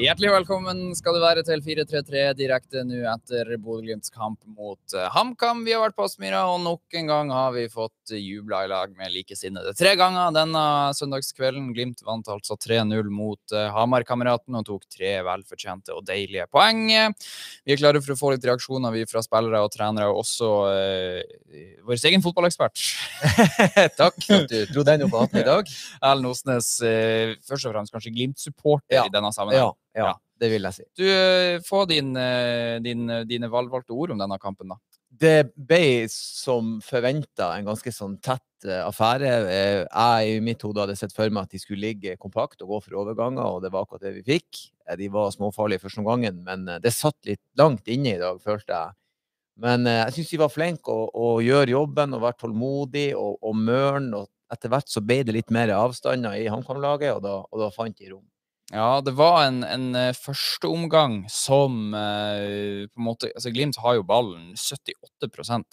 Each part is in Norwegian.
Hjertelig velkommen skal du være til 433 direkte nå etter Bodø-Glimts kamp mot eh, HamKam. Vi har vært på Aspmyra, og nok en gang har vi fått jubla i lag med likesinnede. Tre ganger denne søndagskvelden. Glimt vant altså 3-0 mot uh, Hamar-kameraten og tok tre velfortjente og deilige poeng. Vi er klare for å få litt reaksjoner vi fra spillere og trenere, og også eh, vår egen fotballekspert. Takk for at du dro den opp på hatten i dag. Erlend Osnes, eh, først og fremst kanskje Glimt-supporter Ja. i denne sammenhengen. Ja, ja, det vil jeg si. Du, eh, få din, eh, din, dine valgvalgte ord om denne kampen, da. Det ble som forventa en ganske sånn tett eh, affære. Eh, Jeg i mitt hode hadde sett for meg at de skulle ligge kompakt og gå for overganger, og det var akkurat det vi fikk. Eh, De var småfarlige første omgangen, men eh, det satt litt langt inne i dag, følte jeg. Men eh, jeg syns de var flinke å, å gjøre jobben og være tålmodig og, og mørn. Og etter hvert så ble det litt mer avstander i HamKam-laget, og, og da fant de rom. Ja, det var en, en eh, førsteomgang som eh, på en måte altså Glimt har jo ballen 78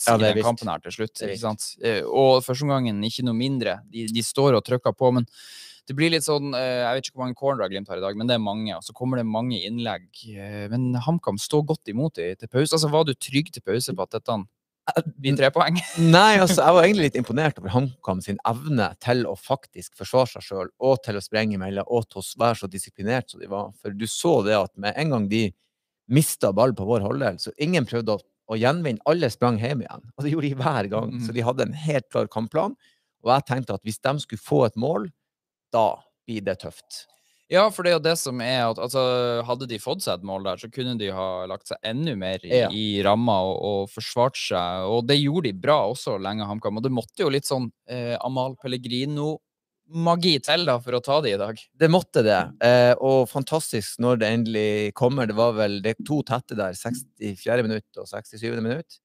Ja, i den kampen her til slutt. Ikke sant? Eh, og førsteomgangen ikke noe mindre. De, de står og trykker på. men det blir litt sånn, eh, Jeg vet ikke hvor mange cornerer Glimt har i dag, men det er mange. Og så kommer det mange innlegg. eh, Men HamKam står godt imot i, til pause. Altså, Var du trygg til pause på at dette blir tre poeng? Nei, altså, jeg var egentlig litt imponert over HamKam sin evne til å faktisk forsvare seg sjøl, og til å sprenge imellom, og til å være så disiplinert som de var. For du så det at med en gang de mista ball på vår halvdel, så ingen prøvde å, å gjenvinne. Alle sprang hjem igjen. Og det gjorde de hver gang. Mm. Så de hadde en helt klar kampplan. Og jeg tenkte at hvis de skulle få et mål, da blir det tøft. Ja, for det er jo det som er at altså, hadde de fått seg et mål der, så kunne de ha lagt seg enda mer i, Ja. i ramma og, og forsvart seg. Og det gjorde de bra også lenge, HamKam. Og det måtte jo litt sånn eh, Amal Pellegrino-magi til da, for å ta det i dag. Det måtte det. Eh, og fantastisk når det endelig kommer. Det var vel det to tette der, 64. minutt og 67. minutt.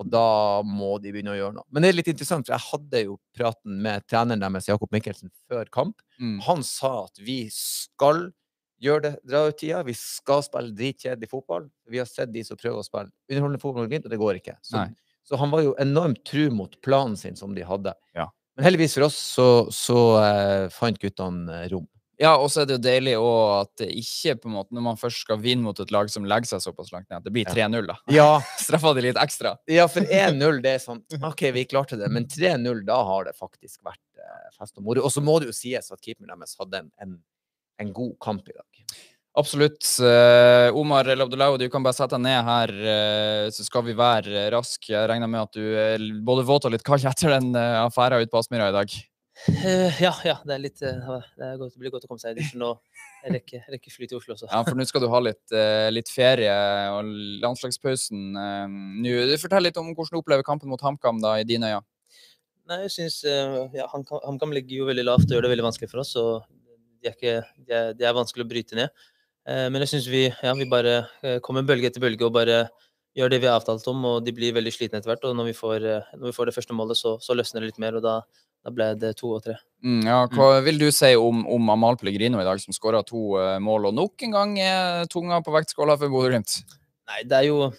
Og da må de begynne å gjøre noe. Men det er litt interessant, for jeg hadde jo praten med treneren deres, Jakob Mikkelsen, før kamp. Mm. Han sa at vi skal gjøre det, dra ut tida. Vi skal spille dritkjedelig fotball. Vi har sett de som prøver å spille underholdende fotball og Glimt, og det går ikke. Så, så han var jo enormt tru mot planen sin som de hadde. Ja. Men heldigvis for oss så, så eh, fant guttene rom. Ja, og så er det jo deilig òg at det ikke, på en måte, når man først skal vinne mot et lag som legger seg såpass langt ned, at det blir 3-0, da. Ja, Straffa de litt ekstra. Ja, for 1-0, det er sånn OK, vi klarte det. Men 3-0, da har det faktisk vært eh, fest og moro. Og så må det jo sies at keeperen deres hadde en, en, en god kamp i dag. Absolutt. Uh, Omar El Abdullahi, du kan bare sette deg ned her, uh, så skal vi være raske. Jeg regner med at du er både våt og litt kald etter den uh, affæra ute på Aspmyra i dag. Eh, ja, ja, det er litt uh, det, er godt, det blir godt å komme seg i dusjen og rekke, rekke fly til Oslo også. Ja, for nå skal du ha litt, uh, litt ferie og landslagspausen. nå. Fortell litt om hvordan du opplever kampen mot HamKam da, i dine øyne. Nei, jeg synes ja, HamKam ligger jo veldig lavt og gjør det veldig vanskelig for oss. og Det er, ikke, de er, de er vanskelig å bryte ned. Men jeg syns vi, ja, vi bare kommer bølge etter bølge og bare gjør det vi har avtalt om. og De blir veldig slitne etter hvert. og Når vi får, når vi får det første målet, så, så løsner det litt mer. og Da, da ble det to og tre. Mm, ja, hva vil du si om, om Amal Pellegrino i dag, som skåra to uh, mål, og nok en gang er tunga på vektskåla for Bodø-Glimt? Nei, det er jo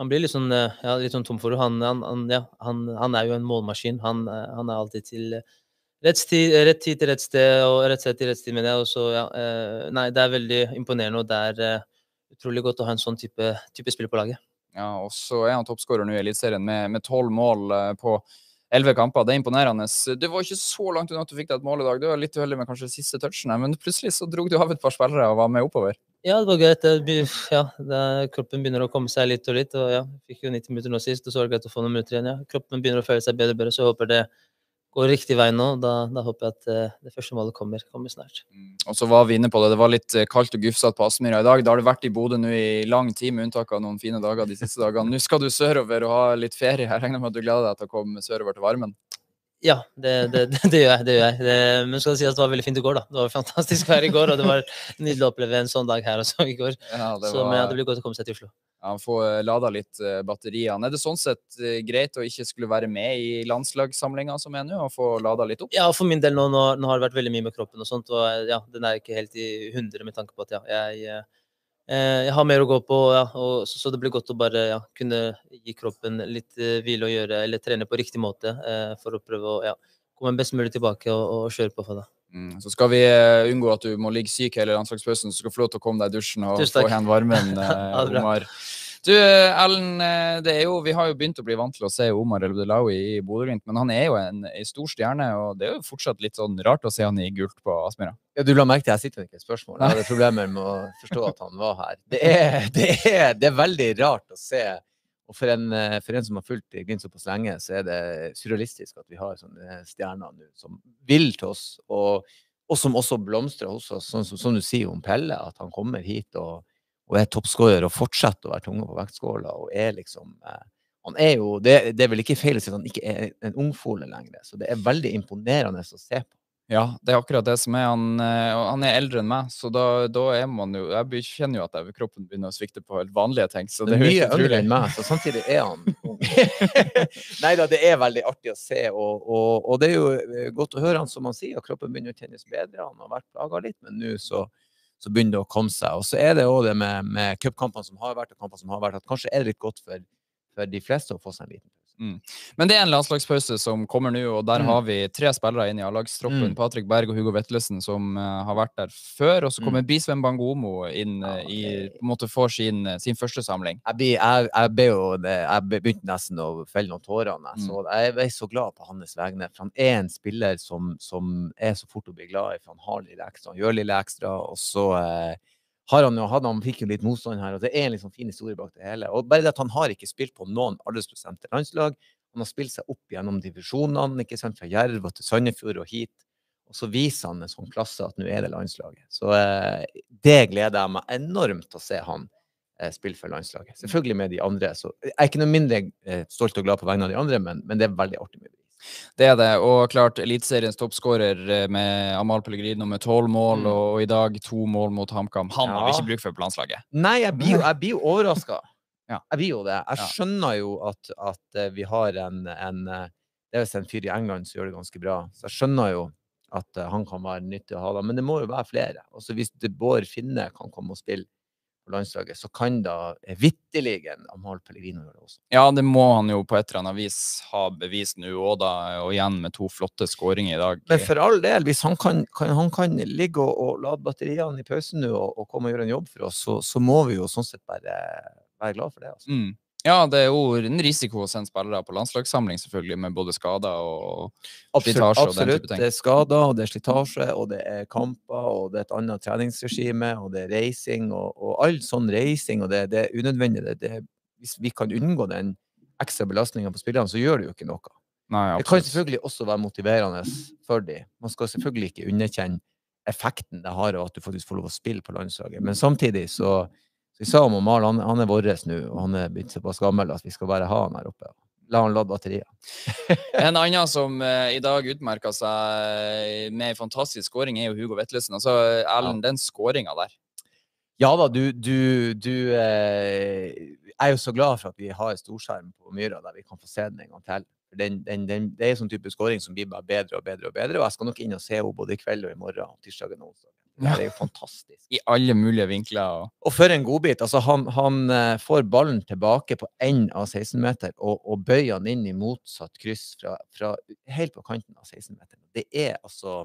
Man blir litt sånn, eh, ja, litt sånn tom for. Han, han, han, ja, han, han er jo en målmaskin. Han, eh, han er alltid til rett tid, rett tid til rett sted, og rett sted til rett sted, mener jeg. Og så, ja, nei, det er veldig imponerende, og det er uh, utrolig godt å ha en sånn type, type spiller på laget. Ja, og så er han toppskårer nå i Eliteserien med tolv mål på elleve kamper. Det er imponerende. Det var ikke så langt unna at du fikk deg et mål i dag. Du var litt uheldig med kanskje siste touchen, men plutselig så drog du av et par spillere og var med oppover. Ja, det var greit. Ja, kroppen begynner å komme seg litt og litt. og ja, Fikk jo 90 minutter nå sist, og så var det greit å få noen minutter igjen. ja. Kroppen begynner å føle seg bedre og bedre, så jeg håper det går riktig vei nå. Da, da håper jeg at eh, det første målet kommer, kommer snart. Mm, Og så var vi inne på det. Det var litt eh, kaldt og gufsete på Aspmyra i dag. Da har du vært i Bodø nå i lang tid, med unntak av noen fine dager de siste dagene. Nå skal du sørover og ha litt ferie. Jeg regner med at du gleder deg til å komme sørover til varmen. Ja, det, det, det, det gjør jeg. det gjør jeg. Det, men skal det si at det var veldig fint i går, da. Det var fantastisk vær i går, og det var nydelig å oppleve en sånn dag her også i går. Ja, det Så men, ja, det blir godt å komme seg til Oslo. ja, få eh, lada litt eh, batteriene. Er det sånn sett eh, greit å ikke skulle være med i landslagssamlinga som er nå, og få lada litt opp? Ja, for min del nå, nå, nå har det vært veldig mye med kroppen og sånt, og ja, den er ikke helt i hundre med tanke på at ja, jeg, jeg har mer å gå på, ja, og, så, så det blir godt å bare ja, kunne gi kroppen litt eh, hvile og gjøre, eller trene på riktig måte eh, for å prøve å ja, komme best mulig tilbake og, og kjøre på for det. Mm. Så skal vi eh, unngå at du må ligge syk hele landslagspausen, så skal du få lov til å komme deg i dusjen og få igjen varmen, eh. Omar. Du, Ellen, eh, det er jo, vi har jo begynt å bli vant til å se Omar Elbdelawi i Bodø-Glimt, men han er jo en, en stor stjerne, og det er jo fortsatt litt sånn rart å se han i gult på Aspmyra. Ja, du la merke til jeg sitter med ikke et spørsmål. Jeg hadde problemer med å forstå at han var her. Det er, det er, det er veldig rart å se. Og for en, for en som har fulgt Glimt såpass lenge, så er det surrealistisk at vi har sånne stjerner nå som vil til oss, og, og som også blomstrer hos oss. Sånn som, som du sier om Pelle, at han kommer hit og, og er toppskårer og fortsetter å være tunga på vektskåla og er liksom eh, han er jo, det, det er vel ikke feil å si at han ikke er en ungfole lenger, så det er veldig imponerende å se på. Ja, det er akkurat det som er. Han, eh, han er eldre enn meg, så da, da er man jo Jeg kjenner jo at jeg, kroppen begynner å svikte på helt vanlige ting. Så det er mye yngre enn meg, så samtidig er han ung. Nei da, det er veldig artig å se, og, og, og det er jo eh, godt å høre han som han sier, at kroppen begynner å kjennes bedre. Han har vært plaga litt, men nå så, så begynner det å komme seg. Og så er det òg det med, med cupkampene som har vært, og kampene som har vært, at kanskje er det litt godt for, for de fleste å få seg en liten pause. Men det er en landslagspause som kommer nå, og der Mm. har vi tre spillere inn i A-lagstroppen. Mm. Patrick Berg og Hugo Vetlesen som uh, har vært der før. Og så Mm. kommer Bisven Bangomo inn uh, i på en måte får sin, eh, sin første samling. Jeg, blir, jeg, jeg, ble jo, jeg begynte nesten å felle noen tårer. jeg Mm. Så jeg ble så glad på hans vegne. For han er en spiller som, som er så fort å bli glad i, for han har litt ekstra, han gjør litt ekstra. Og så eh, har han jo, hatt han fikk jo litt motstand her, og det er en liksom fin historie bak det hele. Og bare det at han har ikke spilt på noen aldersbestemte landslag. Han har spilt seg opp gjennom divisjonene, ikke sant, fra Jerv og til Sandefjord og hit. Og så viser han en sånn klasse at nå er det landslaget. Så eh, det gleder jeg meg enormt til å se han eh, spille for landslaget. Selvfølgelig med de andre. Så jeg er ikke noe mindre eh, stolt og glad på vegne av de andre, men, men det er veldig artig med bevis. Det er det. Og klart, Eliteseriens toppskårer eh, med Amal Pellegrino med tolv mål, Mm. og, i dag to mål mot HamKam. Han har vi ikke bruk for på landslaget. Nei, jeg blir jo, jeg blir jo overraska. Ja. Jeg blir jo det. Jeg skjønner jo at, at eh, vi har en, en eh, Det er visst en fyr i England som gjør det ganske bra. Så jeg skjønner jo at han kan være nyttig å ha da. Men det må jo være flere. Også hvis det Bård Finne kan komme og spille på landslaget, så kan da vitterlig Amal Pellegrino gjøre det også. Ja, det må han jo på et eller annet vis ha bevist nå òg, da. Og igjen med to flotte skåringer i dag. Men for all del, hvis han kan, kan, han kan ligge og, og lade batteriene i pausen nå og, og komme og gjøre en jobb for oss, så, så må vi jo sånn sett bare være glad for det. Altså. Mm. Ja, det er jo en risiko å sende spillere på landslagssamling, selvfølgelig, med både skader og slitasje og absolutt. ting. Det er skader, og det er slitasje, og det er kamper, og det er et annet treningsregime, og det er reising, og, og all sånn reising, og det, det er unødvendig. Det, det, hvis vi kan unngå den ekstra belastninga på spillerne, så gjør det jo ikke noe. Nei, Det kan selvfølgelig også være motiverende for dem. Man skal selvfølgelig ikke underkjenne effekten det har av at du faktisk får lov å spille på landslaget. Men samtidig så, så vi sa om Mal han, han er vår nå, og han er blitt såpass gammel at vi skal bare ha han her oppe. La han lade batteriet. En annen som eh, i dag utmerker seg med en fantastisk skåring, er jo Hugo Vetlesen. Altså, Erlend, den skåringa der. Ja da, du, du, du eh, er jo så glad for at vi har storskjerm på Myra der vi kan få se den en gang til. Den, den, den, det er en sånn type skåring som blir bare bedre og bedre og bedre. Og jeg skal nok inn og se henne både i kveld og i morgen. og tirsdagen og. Det er jo fantastisk. I alle mulige vinkler. Og... Og for en godbit. Altså, han, han eh, får ballen tilbake på enden av 16-meter og, og bøyer den inn i motsatt kryss fra, fra helt på kanten av 16-meteren. Det er altså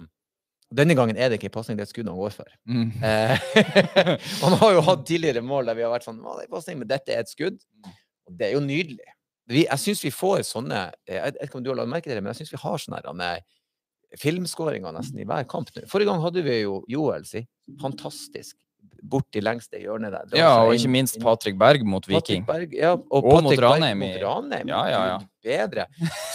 Denne gangen er det ikke en pasning, det er et skudd han går for. Mm. Eh, han har jo hatt tidligere mål der vi har vært sånn det er passning, men dette er et skudd. Og det er jo nydelig. Vi, jeg syns vi får sånne eh, Jeg vet ikke om du har lagt merke til det, men jeg syns vi har sånne her, filmskåringer nesten i hver kamp nå. Forrige gang hadde vi jo Joel, si. Fantastisk. Bort i lengste hjørnet der. Ja, og inn- ikke minst Patrick Berg mot Viking. Berg, ja, og, Og mot Patrick Berg Ranheim i- mot Ranheim. Ja, ja, ja. Bedre.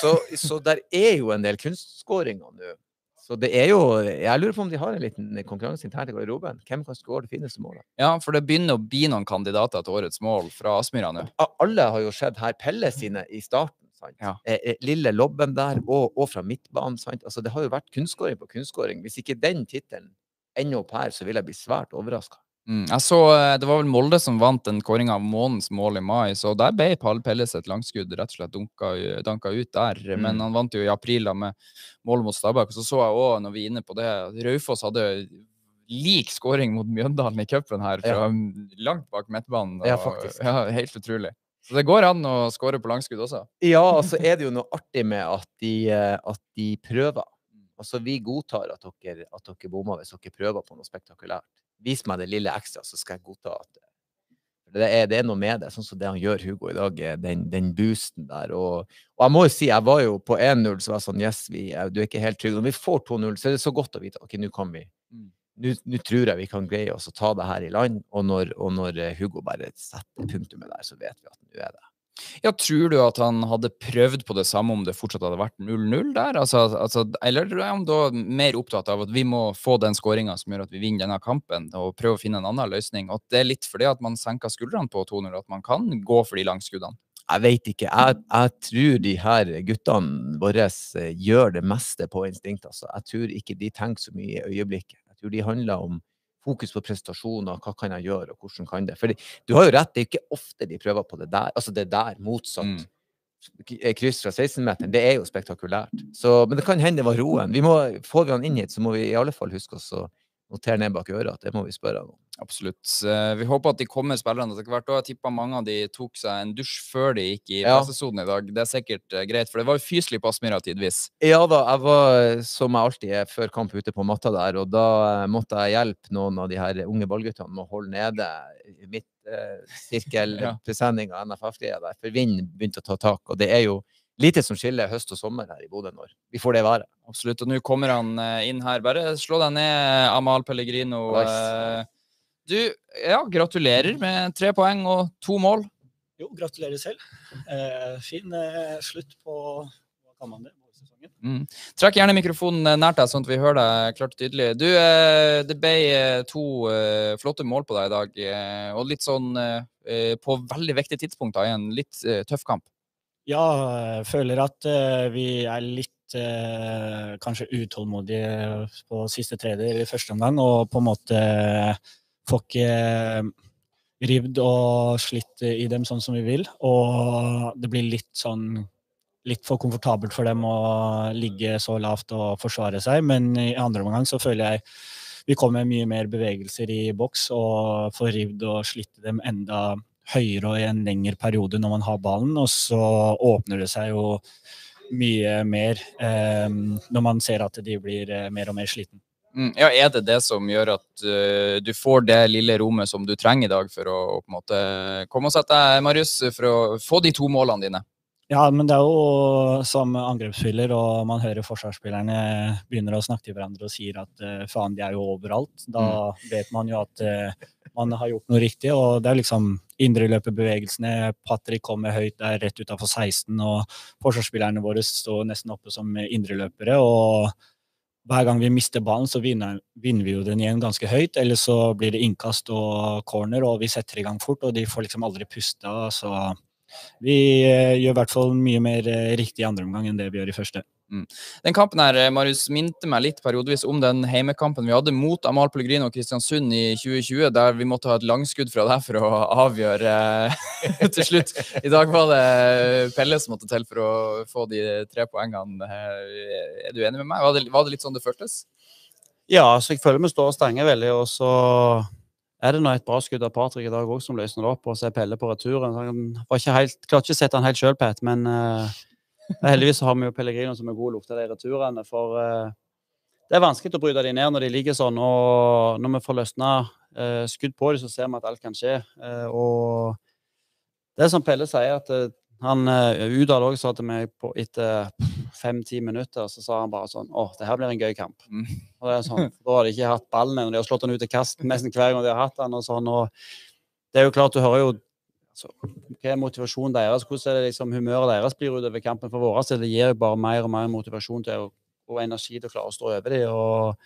Så, så der er jo en del kunstskåringer nå. Så det er jo Jeg lurer på om de har en liten konkurranse internt i garderoben. Hvem kan skåre det fineste målet? Ja, for det begynner å bli noen kandidater til årets mål fra Aspmyra nå. Alle har jo sett her Pelle sine i starten. Ja. Eh, eh, lille lobben der, og, og fra midtbanen. Altså, det har jo vært kunstskåring på kunstskåring. Hvis ikke den tittelen ender opp her, så vil jeg bli svært overraska. Mm. Jeg så, eh, Det var vel Molde som vant den kåringa av månedens mål i mai, så der ble Pall Pelles et langskudd rett og slett dunka, danka ut der. Men Mm. han vant jo i april da med mål mot Stabæk. Så så jeg òg, når vi er inne på det, Raufoss hadde lik skåring mot Mjøndalen i cupen her, fra langt bak midtbanen. Ja, faktisk. Ja, helt utrolig. Så det går an å skåre på langskudd også. Ja, og så er det jo noe artig med at de, eh, at de prøver. Altså, vi godtar at dere, at dere bommer hvis dere prøver på noe spektakulært. Vis meg det lille ekstra, så skal jeg godta at det, det, er, det er noe med det. Sånn som det han gjør, Hugo, i dag. eh, Den, den boosten der. Og, og jeg må jo si, jeg var jo på 1-0, så var jeg sånn Yes, vi, er- du er ikke helt trygg. Når vi får 2-0, så er det så godt å vite ok, nå kan vi Mm. Nå, tror jeg vi kan greie oss å ta det her i land. Og når, og når eh, Hugo bare setter punktumet der, så vet vi at nå er det Ja, Tror du at han hadde prøvd på det samme om det fortsatt hadde vært 0-0 der? Altså, altså, eller er han da mer opptatt av at vi må få den skåringa som gjør at vi vinner denne kampen, og prøve å finne en annen løsning? Og at det er litt fordi at man senker skuldrene på 2-0, at man kan gå for de langskuddene? Jeg vet ikke. Jeg, jeg tror de her guttene våre eh, gjør det meste på instinkt. Altså. Jeg tror ikke de tenker så mye i øyeblikket. Tror de handler om fokus på prestasjoner. Hva kan jeg gjøre, og hvordan kan det? Fordi du har jo rett, det er ikke ofte de prøver på det der. Altså det der, motsatt. Mm. Eh, Kryss fra 16-meteren, det er jo spektakulært. Så, men det kan hende det var roen. Vi må, får vi han inn hit, så må vi i alle fall huske oss å notere ned bak øret at det må vi spørre han om. Absolutt. Eh, Vi håper at de kommer spillerne etter hvert. Jeg tippa mange av de tok seg en dusj før de gikk i Ja. pressesonen i dag. Det er sikkert eh, greit, for det var jo fyselig på Aspmyra tidvis. Ja da, jeg var som jeg alltid er før kamp ute på matta der, og da eh, måtte jeg hjelpe noen av de her unge ballguttene med å holde nede midtsirkelpresenninga av NFF-greia der, for vinden begynte å ta tak. Og det er jo lite som skiller høst og sommer her i Bodø når vi får det være. Absolutt. Og nå kommer han eh, inn her. Bare slå deg ned, Amal Pellegrino. Nice. Eh, Du, ja, gratulerer med tre poeng og to mål. Jo, gratulerer selv. Eh, fin eh, slutt på hva kan man det. Mm. Trekk gjerne mikrofonen eh, nært deg, sånn at vi hører deg klart og tydelig. Du, eh, det ble eh, to eh, flotte mål på deg i dag, eh, og litt sånn eh, eh, på veldig viktige tidspunkter i en litt eh, tøff kamp. Ja, jeg føler at eh, vi er litt eh, kanskje utålmodige på siste tredje i første omgang, og på en måte får ikke eh, rivd og slitt i dem sånn som vi vil. Og det blir litt sånn litt for komfortabelt for dem å ligge så lavt og forsvare seg, men i andre omgang så føler jeg vi kommer med mye mer bevegelser i boks og får rivd og slitt dem enda høyere og i en lengre periode når man har ballen, og så åpner det seg jo mye mer eh, når man ser at de blir eh, mer og mer sliten. Mm. Ja, Er det det som gjør at uh, du får det lille rommet som du trenger i dag for å på en måte komme og sette deg, Marius, for å få de to målene dine? Ja, men det er jo som angrepsspiller, og man hører forsvarsspillerne begynner å snakke til hverandre og sier at eh, faen, de er jo overalt. Da vet man jo at eh, man har gjort noe riktig, og det er liksom indreløperbevegelsene. Patrick kommer høyt der rett utafor 16, og forsvarsspillerne våre står nesten oppe som indreløpere. og hver gang vi mister ballen, så vinner, vinner vi jo den igjen ganske høyt. Eller så blir det innkast og corner, og vi setter i gang fort, og de får liksom aldri pusta. Så vi eh, gjør i hvert fall mye mer eh, riktig i andre omgang enn det vi gjør i første. Den kampen her, eh, Marius, minte meg litt periodevis om den heimekampen vi hadde mot Amal Pellegrino og Kristiansund i 2020, der vi måtte ha et langskudd fra deg for å avgjøre til slutt. I dag var det Pelle som måtte til for å få de tre poengene. Er du enig med meg? Var det, var det litt sånn det føltes? Ja, så jeg føler vi står og stanger veldig, og så er det nå et bra skudd av Patrick i dag òg som løsner det opp, og så er Pelle på returen. Han helt, klarte ikke å sette han helt sjøl, Pat, men uh, heldigvis har vi jo Pellegrino som er god å lukte de returene. For uh, det er vanskelig å bryte de ned når de ligger sånn, og når vi får løsna uh, skudd på dem, så ser vi at alt kan skje. Eh, og det er som Pelle sier, at eh, han uh, Udal òg sa til meg på, etter fem-ti minutter, så sa han bare sånn Å, det her blir en gøy kamp. Mm. Og det er sånn, for Da har de ikke hatt ballen ennå. De har slått den ut i kast nesten hver gang de har hatt den. og sånn, og Det er jo klart, du hører jo altså, Hva er motivasjonen deres? Hvordan er det liksom humøret deres blir utover kampen? For våre del det gir jo bare mer og mer motivasjon til å, og energi til å klare å stå over dem. Og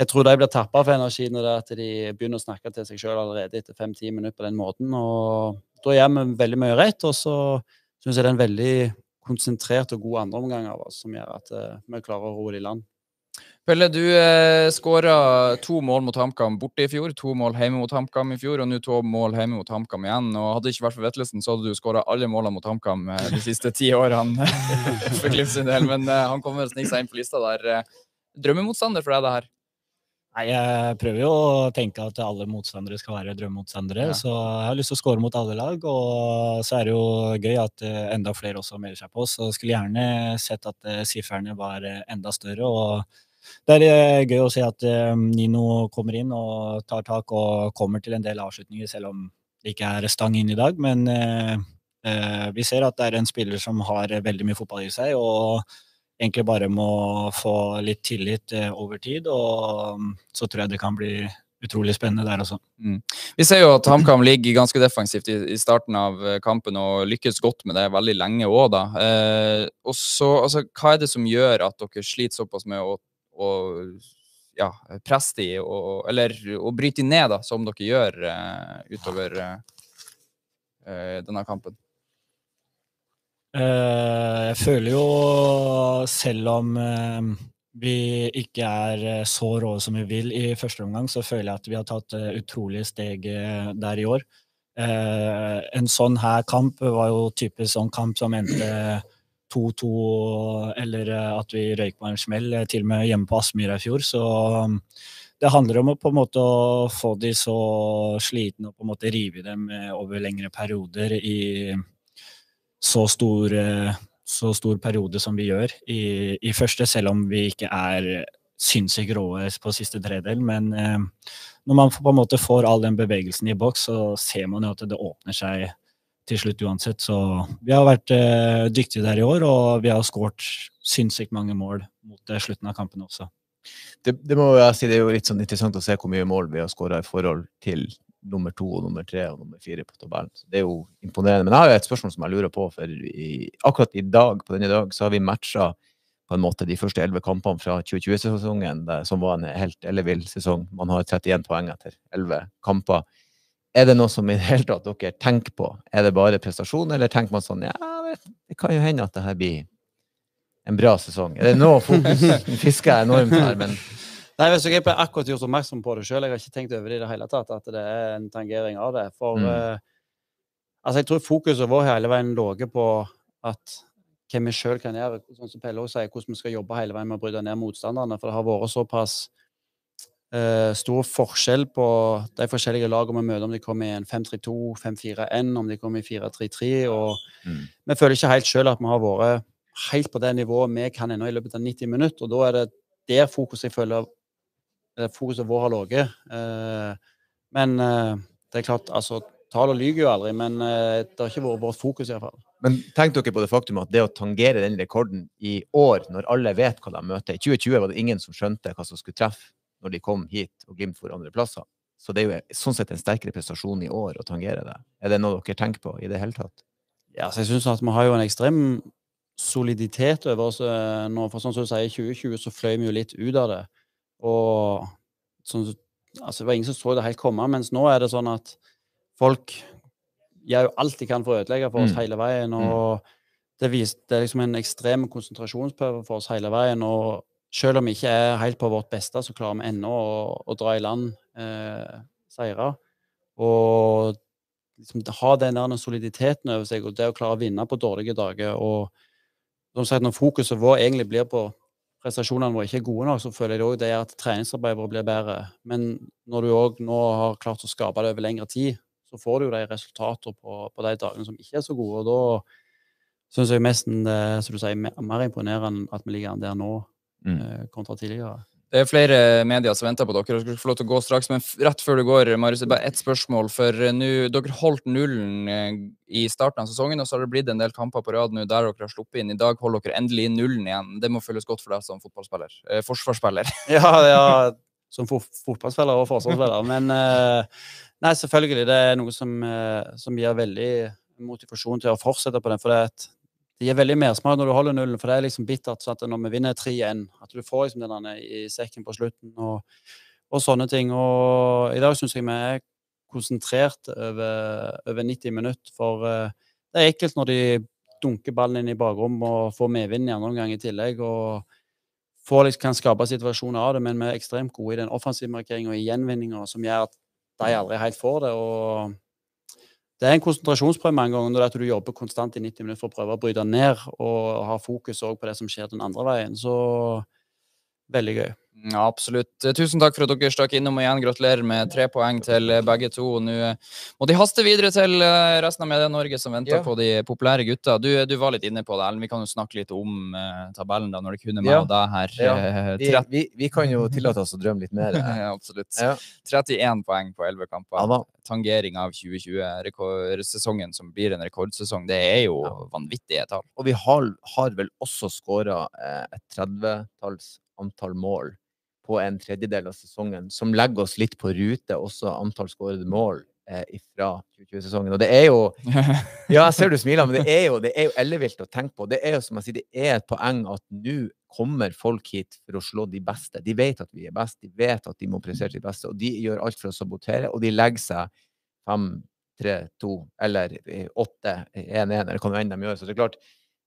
jeg tror de blir tappa for energi når det at de begynner å snakke til seg sjøl allerede etter fem-ti minutter på den måten. og Da gjør vi veldig mye rett, og så syns jeg det er en veldig konsentrert og god andreomgang av som gjør at eh, vi klarer å roe det i land. Pelle, du eh, skåra to mål mot HamKam borte i fjor, to mål hjemme mot HamKam i fjor, og nå to mål hjemme mot HamKam igjen. Og Hadde det ikke vært for Vettelsen, så hadde du skåra alle målene mot HamKam eh, de siste ti årene. for Glimt sin del, men eh, han kommer og sniker seg inn på lista der. Eh, Drømmemotstander for deg, det her? Nei, jeg prøver jo å tenke at alle motstandere skal være drømmemotstandere. Ja. Så jeg har lyst til å score mot alle lag, og så er det jo gøy at eh, enda flere også melder seg på. Så jeg skulle gjerne sett at eh, sifrene var eh, enda større. og det er gøy å se at Nino kommer inn og tar tak og kommer til en del avslutninger, selv om det ikke er stang inn i dag. Men vi ser at det er en spiller som har veldig mye fotball i seg, og egentlig bare må få litt tillit eh, over tid. Og mm, så tror jeg det kan bli utrolig spennende der også. Vi ser jo at HamKam ligger ganske defensivt i, starten av eh, kampen og lykkes godt med det veldig lenge òg, da. Eh, og så, altså, hva er det som gjør at dere sliter såpass med å, å ja, presse de, eller å bryte de ned, da, som dere gjør eh, utover eh, eh, denne kampen? Eh, jeg føler jo, selv om eh, vi ikke er eh, så rå som vi vil i første omgang, så føler jeg at vi har tatt utrolige steg der i år. En sånn her kamp var jo typisk sånn kamp som endte 2-2, eller at vi røyk på en smell, til og med hjemme på Aspmyra i fjor. Så det handler om å på en måte få de så slitne og på en måte rive dem over lengre perioder i så stor, eh, så stor periode som vi gjør i, i første, selv om vi ikke er sinnssykt råe på siste tredel. Men eh, når man på en måte får all den bevegelsen i boks, så ser man jo at det åpner seg til slutt uansett. Så vi har vært eh, dyktige der i år, og vi har skåret sinnssykt mange mål mot eh, slutten av kampen også. Det, det må jeg si, det er jo litt sånn interessant å se hvor mye mål vi har skåra i forhold til nummer to, og nummer tre og nummer fire på tabellen. Så det er jo imponerende. Men jeg har jo et spørsmål som jeg lurer på. for i, Akkurat i dag, på denne dag så har vi matcha på en måte de første elleve kampene fra 2020-sesongen, som var en helt ellevill sesong. Man har 31 poeng etter elleve kamper. Er det noe som i det hele tatt dere tenker på? Er det bare prestasjon, eller tenker man sånn ja, det kan jo hende at det her blir en bra sesong? Er det noe fokus? Nå fisker jeg enormt her, men Nei, hvis jeg ble akkurat gjort oppmerksom på det sjøl. Jeg har ikke tenkt over det i det hele tatt, at det er en tangering av det. For Mm. uh, altså, jeg tror fokuset vår hele veien lå på at hva vi sjøl kan gjøre, sånn som Pelle sier, hvordan vi skal jobbe hele veien med å bryte ned motstanderne. For det har vært såpass uh, stor forskjell på de forskjellige lagene vi møter, om de kommer i en 5-3-2, 5-4-1, om de kommer i 4-3-3. og Mm. Vi føler ikke helt sjøl at vi har vært helt på det nivået vi kan ennå i løpet av 90 minutter. og Da er det der fokuset jeg føler fokuset vårt har ligget. Eh, men eh, det er klart, altså Tallene lyver jo aldri, men eh, det har ikke vært vårt fokus, iallfall. Men tenk dere på det faktum at det å tangere den rekorden i år, når alle vet hva de møter I 2020 var det ingen som skjønte hva som skulle treffe når de kom hit og Glimt for andre plasser. Så det er jo sånn sett en sterkere prestasjon i år å tangere det. Er det noe dere tenker på i det hele tatt? Ja, så jeg synes at vi har jo en ekstrem soliditet over oss eh, nå. For sånn som du sier, i 2020 så fløy vi jo litt ut av det. Og sånn, altså, det var ingen som så det helt komme, mens nå er det sånn at folk gjør jo alt de kan for å ødelegge for oss Mm. hele veien. Og det, vis, det er liksom en ekstrem konsentrasjonsprøve for oss hele veien. Og selv om vi ikke er helt på vårt beste, så klarer vi ennå å, å dra i land eh, seire. Og liksom, ha den der soliditeten over seg, og det å klare å vinne på dårlige dager. og som sagt, Når fokuset vår egentlig blir på prestasjonene våre ikke er gode nok, så føler jeg òg det at treningsarbeidet vårt blir bedre. Men når du òg nå har klart å skape det over lengre tid, så får du jo de resultatene på, på de dagene som ikke er så gode. og da syns jeg mest er som du sier, mer, mer imponerende at vi ligger an der nå, Mm. eh, kontra tidligere. Det er flere medier som venter på dere. Dere skal få lov til å gå straks, men rett før du går, Marius, bare ett spørsmål. For eh, nå, dere holdt nullen eh, i starten av sesongen, og så har det blitt en del kamper på rad nå der dere har sluppet inn. I dag holder dere endelig nullen igjen. Det må føles godt for deg som fotballspiller. Eh, forsvarsspiller. Ja, ja som fot fotballspiller og forsvarsspiller. Men eh, nei, selvfølgelig. Det er noe som, eh, som gir veldig motivasjon til å fortsette på den. For det, er et, det gir veldig mersmak når du holder nullen, for det er liksom bittert sånn at når vi vinner 3-1, at du får liksom den i sekken på slutten og, og sånne ting. Og i dag syns jeg vi er konsentrert over, over 90 minutter, for uh, det er ekkelt når de dunker ballen inn i bakrom og får medvind i andre omgang i tillegg. og får, liksom, kan skape situasjoner av det, men vi er ekstremt gode i den offensive markeringa og i gjenvinninga, som gjør at de aldri helt får det. og det er en konsentrasjonsprøve mange ganger når du jobber konstant i 90 minutter for å prøve å bryte ned og ha fokus på det som skjer den andre veien. Så veldig gøy. Ja, absolutt. Tusen takk for at dere stakk innom igjen. Gratulerer med tre poeng til begge to. Nå må de haste videre til eh, resten av Medie-Norge som venter Ja. på de populære gutta. Du, du var litt inne på det, Ellen. Vi kan jo snakke litt om uh, tabellen da, når det kunne meg Ja. og deg her. Eh, Vi, vi, vi kan jo tillate oss å drømme litt mer. Ja, absolutt. Ja. 31 poeng på 11 kamper. Ja. Tangering av 2020-sesongen, som blir en rekordsesong. Det er jo Ja. vanvittige tall. Og vi har, har vel også skåra eh, et 30-talls antall mål på en tredjedel av sesongen, som legger oss litt på rute, også antall skårede mål eh, fra 2020-sesongen. Og det er jo Ja, jeg ser du smiler, men det er jo, det er jo ellevilt å tenke på. Det er jo som jeg sier, det er et poeng at nå kommer folk hit for å slå de beste. De vet at vi er best, de vet at de må prestere sitt beste, og de gjør alt for å sabotere, og de legger seg 5-3-2 eller åtte, én, én, eller hva nå enn de gjør. Så det er klart,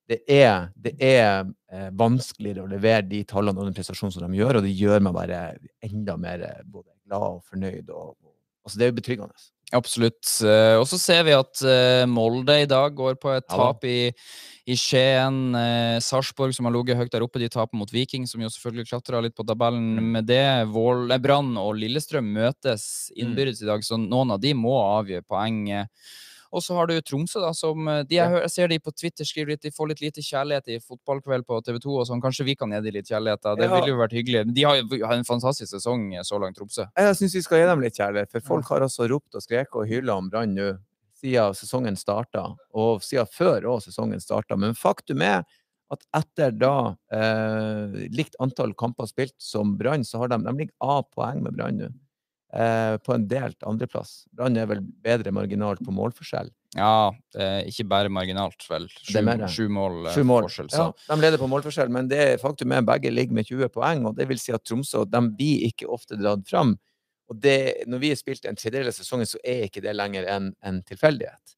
det er, det er eh, vanskeligere å levere de tallene og den prestasjonen som de gjør, og det gjør meg bare enda mer eh, både glad og fornøyd. Og, og, altså det er jo betryggende. Absolutt. Eh, Og så ser vi at eh, Molde i dag går på et tap i, i Skien. Sarpsborg, som har ligget høyt der oppe, de taper mot Viking, som jo selvfølgelig klatra litt på tabellen med det. Brann og Lillestrøm møtes Mm. innbyrdes i dag, så noen av de må avgjøre poeng. Og så har du Tromsø, da, som eh, de, jeg, hører, jeg ser de på Twitter skriver litt, de får litt lite kjærlighet i fotballkveld på TV 2 og sånn. Kanskje vi kan gi dem litt kjærlighet, da. Det Ja. ville jo vært hyggelig. De har jo har en fantastisk sesong eh, så langt, Tromsø. Jeg syns vi skal gi dem litt kjærlighet, for folk har altså ropt og skreket og hylla om Brann nå siden sesongen starta, og siden før òg sesongen starta. Men faktum er at etter da eh, likt antall kamper spilt som Brann, så har de, de ligger A-poeng med Brann nå. Eh, på en delt andreplass. Brann er vel bedre marginalt på målforskjell. Ja, ikke bare marginalt, vel. Sju, sju mål, eh, Sju mål. forskjell. Så. Ja, de leder på målforskjell, men det faktum er begge ligger med 20 poeng, og det vil si at Tromsø de blir ikke ofte dratt fram. Og det, når vi har spilt en tredjedel av sesongen, så er ikke det lenger en, en tilfeldighet.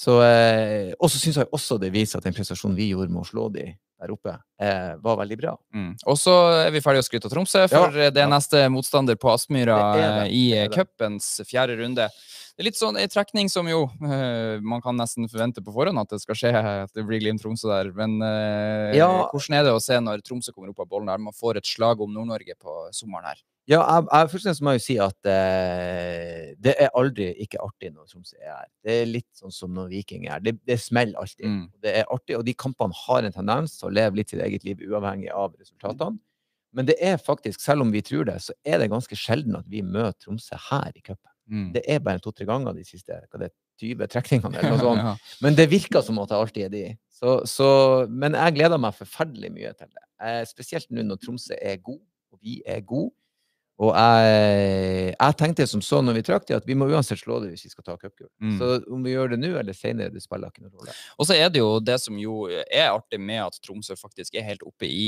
Så, eh, og så syns jeg også det viser at den prestasjonen vi gjorde med å slå de der oppe, eh, var veldig bra. Mm. Og så er vi ferdige å skryte av Tromsø, for Ja, det er ja. neste motstander på Aspmyra i cupens fjerde runde. Det er litt sånn en trekning som jo eh, man kan nesten forvente på forhånd at det skal skje, at det blir Glimt-Tromsø der. Men eh, Ja. hvordan er det å se når Tromsø kommer opp av bollen der? Man får et slag om Nord-Norge på sommeren her. Ja, jeg, jeg, først og fremst må jeg jo si at eh, det er aldri ikke artig når Tromsø er her. Det er litt sånn som når Viking er her. Det, det smeller alltid. Mm. Det er artig, og de kampene har en tendens til å leve litt sitt eget liv uavhengig av resultatene. Men det er faktisk, selv om vi tror det, så er det ganske sjelden at vi møter Tromsø her i cupen. Mm. Det er bare to-tre ganger de siste hva det er, 20 trekningene eller noe sånt. Ja. Men det virker som at det alltid er de. Så, så, men jeg gleder meg forferdelig mye til det. Eh, spesielt nå når Tromsø er god, og vi er gode. Og jeg, jeg tenkte som så når vi trakk det, at vi må uansett slå det hvis vi skal ta cupgull. Mm. Så om vi gjør det nå eller senere, det spiller ikke noen rolle. Og så er det jo det som jo er artig med at Tromsø faktisk er helt oppe i,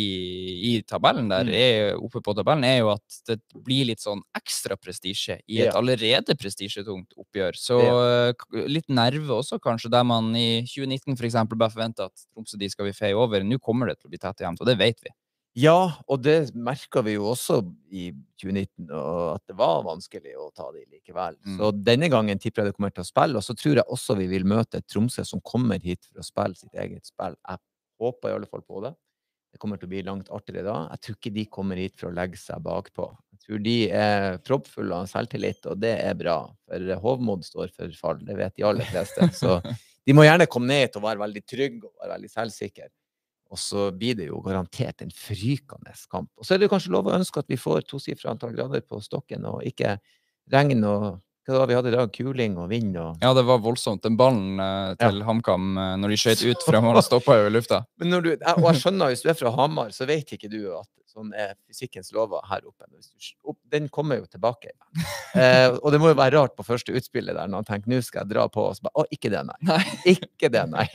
i tabellen der, Mm. er oppe på tabellen, er jo at det blir litt sånn ekstra prestisje i et Ja. allerede prestisjetungt oppgjør. Så eh, litt nerve også, kanskje, der man i 2019 for eksempel bare forventa at Tromsø de skal vi feie over. Nå kommer det til å bli tett og jevnt, og det vet vi. Ja, og det merka vi jo også i 2019, og at det var vanskelig å ta de likevel. Mm. Så denne gangen tipper jeg det kommer til å spille, og så tror jeg også vi vil møte et Tromsø som kommer hit for å spille sitt eget spill. Jeg håper i alle fall på det. Det kommer til å bli langt artigere da. Jeg tror ikke de kommer hit for å legge seg bakpå. Jeg tror de er proppfulle av selvtillit, og det er bra. For hovmod står for fall, det vet de aller fleste. Så de må gjerne komme ned hit og være veldig trygge og være veldig selvsikre. Og så blir det jo garantert en frykende kamp. Og så er det kanskje lov å ønske at vi får tosifra antall grader på stokken, og ikke regn og hva var vi hadde i dag? Kuling og vind og Ja, det var voldsomt. Den ballen eh, til HamKam eh, når de skjøt ut fra mål, stoppa jo i lufta. Men når du, jeg, og jeg skjønner, hvis du er fra Hamar, så vet ikke du at Sånn er fysikkens lover her oppe. Den kommer jo tilbake. Eh, og det må jo være rart på første utspillet der, når han tenker nå skal jeg dra på, og så bare Å, ikke det, nei. Nei. Ikke det, nei.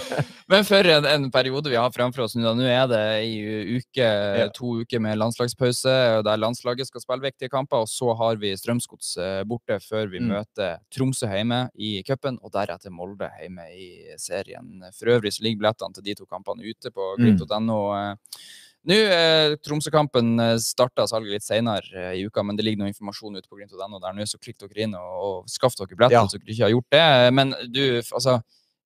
Men for en, en periode vi har framfor oss nå. Nå er det i uke, to uker med landslagspause der landslaget skal spille viktige kamper, og så har vi Strømsgods eh, borte før vi Mm. møter Tromsø hjemme i cupen, og deretter Molde hjemme i serien. For øvrig så ligger billettene til de to kampene ute på Mm. glimt.no. eh. Nå, eh, Tromsø-kampen eh, starta salget litt senere eh, i uka, men det ligger noe informasjon ute på glimt.no der nå, så klikk dere inn og, og skaff dere billetter Ja. hvis dere ikke har gjort det. Men du, altså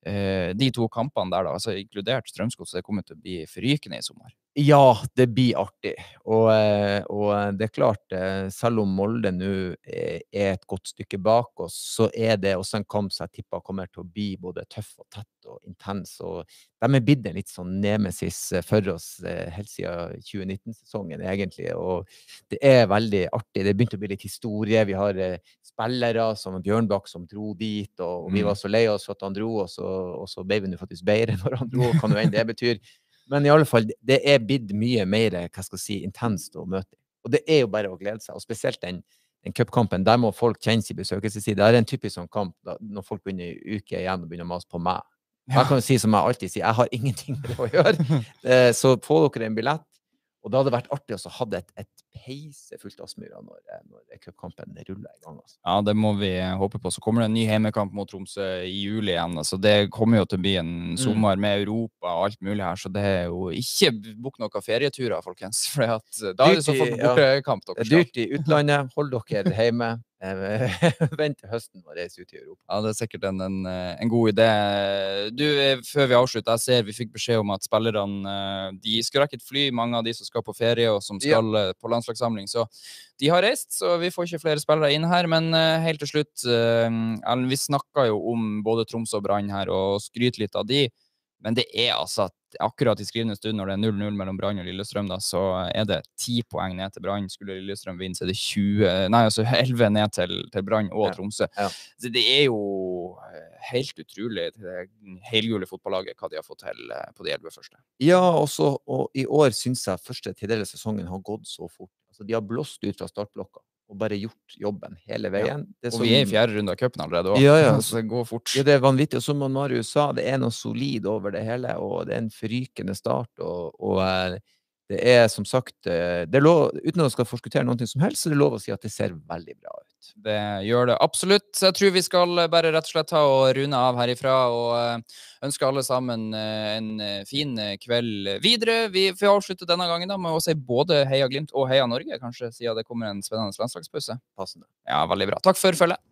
eh, de to kampene der, da, altså inkludert Strømsgods, det kommer til å bli forrykende i sommer. Ja, det blir artig. Og, eh, og det er klart, eh, selv om Molde nå er et godt stykke bak oss, så er det også en kamp som jeg tipper kommer til å bli både tøff og tett og intens. Og de er blitt en litt sånn nemesis eh, for oss eh, helt siden 2019-sesongen, egentlig. Og det er veldig artig. Det begynte å bli litt historie. Vi har eh, spillere som Bjørnbakk som dro dit, og, og vi Mm. var så lei oss for at han dro, og så, og så ble vi nå faktisk bedre når han dro, hva nå enn det betyr. Men i alle fall, det er blitt mye mer hva skal jeg si, intenst å møte. Og det er jo bare å glede seg. Og spesielt den, den cupkampen. Der må folk kjenne sin besøkelsestid. Det er en typisk sånn kamp da, når folk begynner i uke igjen og begynner å mase på meg. Jeg kan jo si som jeg alltid sier, jeg har ingenting med det å gjøre. Eh, Så få dere en billett. Og det hadde vært artig å ha et, et peise fullt av Aspmyra når, eh, når cupkampen ruller i gang. Altså. Ja, det må vi håpe på. Så kommer det en ny heimekamp mot Tromsø i juli igjen. Altså, det kommer jo til å bli en sommer med Europa og alt mulig her, så det er jo ikke bukk noen ferieturer, folkens. For da er det så i- ja. bortekamp dere Det er dyrt i utlandet. Hold dere hjemme. Eh, Vent til høsten og reise ut i Europa. Ja, det er sikkert en, en, eh, en god idé. Du, eh, før vi avslutter, jeg ser vi fikk beskjed om at spillerne eh, de skal rekke et fly, mange av de som skal på ferie og som skal ja. på landslagssamling. Så de har reist, så vi får ikke flere spillere inn her. Men eh, helt til slutt, eh, Ellen, vi snakka jo om både Tromsø og Brann her, og skryter litt av de. Men det er altså at akkurat i skrivende stund, når det er 0-0 mellom Brann og Lillestrøm, da, så er det 10 poeng ned til Brann. Skulle Lillestrøm vinne, så er det 20, nei, altså 11 ned til, til Brann og Ja, Tromsø. ja. Så det er jo eh, helt utrolig, det helgule fotballaget, hva de har fått til eh, på de 11 første. Ja, også, og i år syns jeg første tidligere sesongen har gått så fort. Altså, de har blåst ut fra startblokka og bare gjort jobben hele veien. Det Og vi er i fjerde runde av cupen allerede òg, Ja, ja. så det går fort. Ja, det er vanvittig. Og som Marius sa, det er noe solid over det hele, og det er en forrykende start. Og, og eh, det er som sagt eh, det er lov, Uten å skal forskuttere noe som helst, så er det lov å si at det ser veldig bra ut. Det gjør det absolutt. Jeg tror vi skal bare rett og slett ta og runde av herifra og eh, ønske alle sammen eh, en eh, fin kveld videre. Vi får avslutte denne gangen da med å si både Heia Glimt og Heia Norge, kanskje, siden det kommer en spennende landslagspause. Passende. Ja, veldig bra. Takk for følget.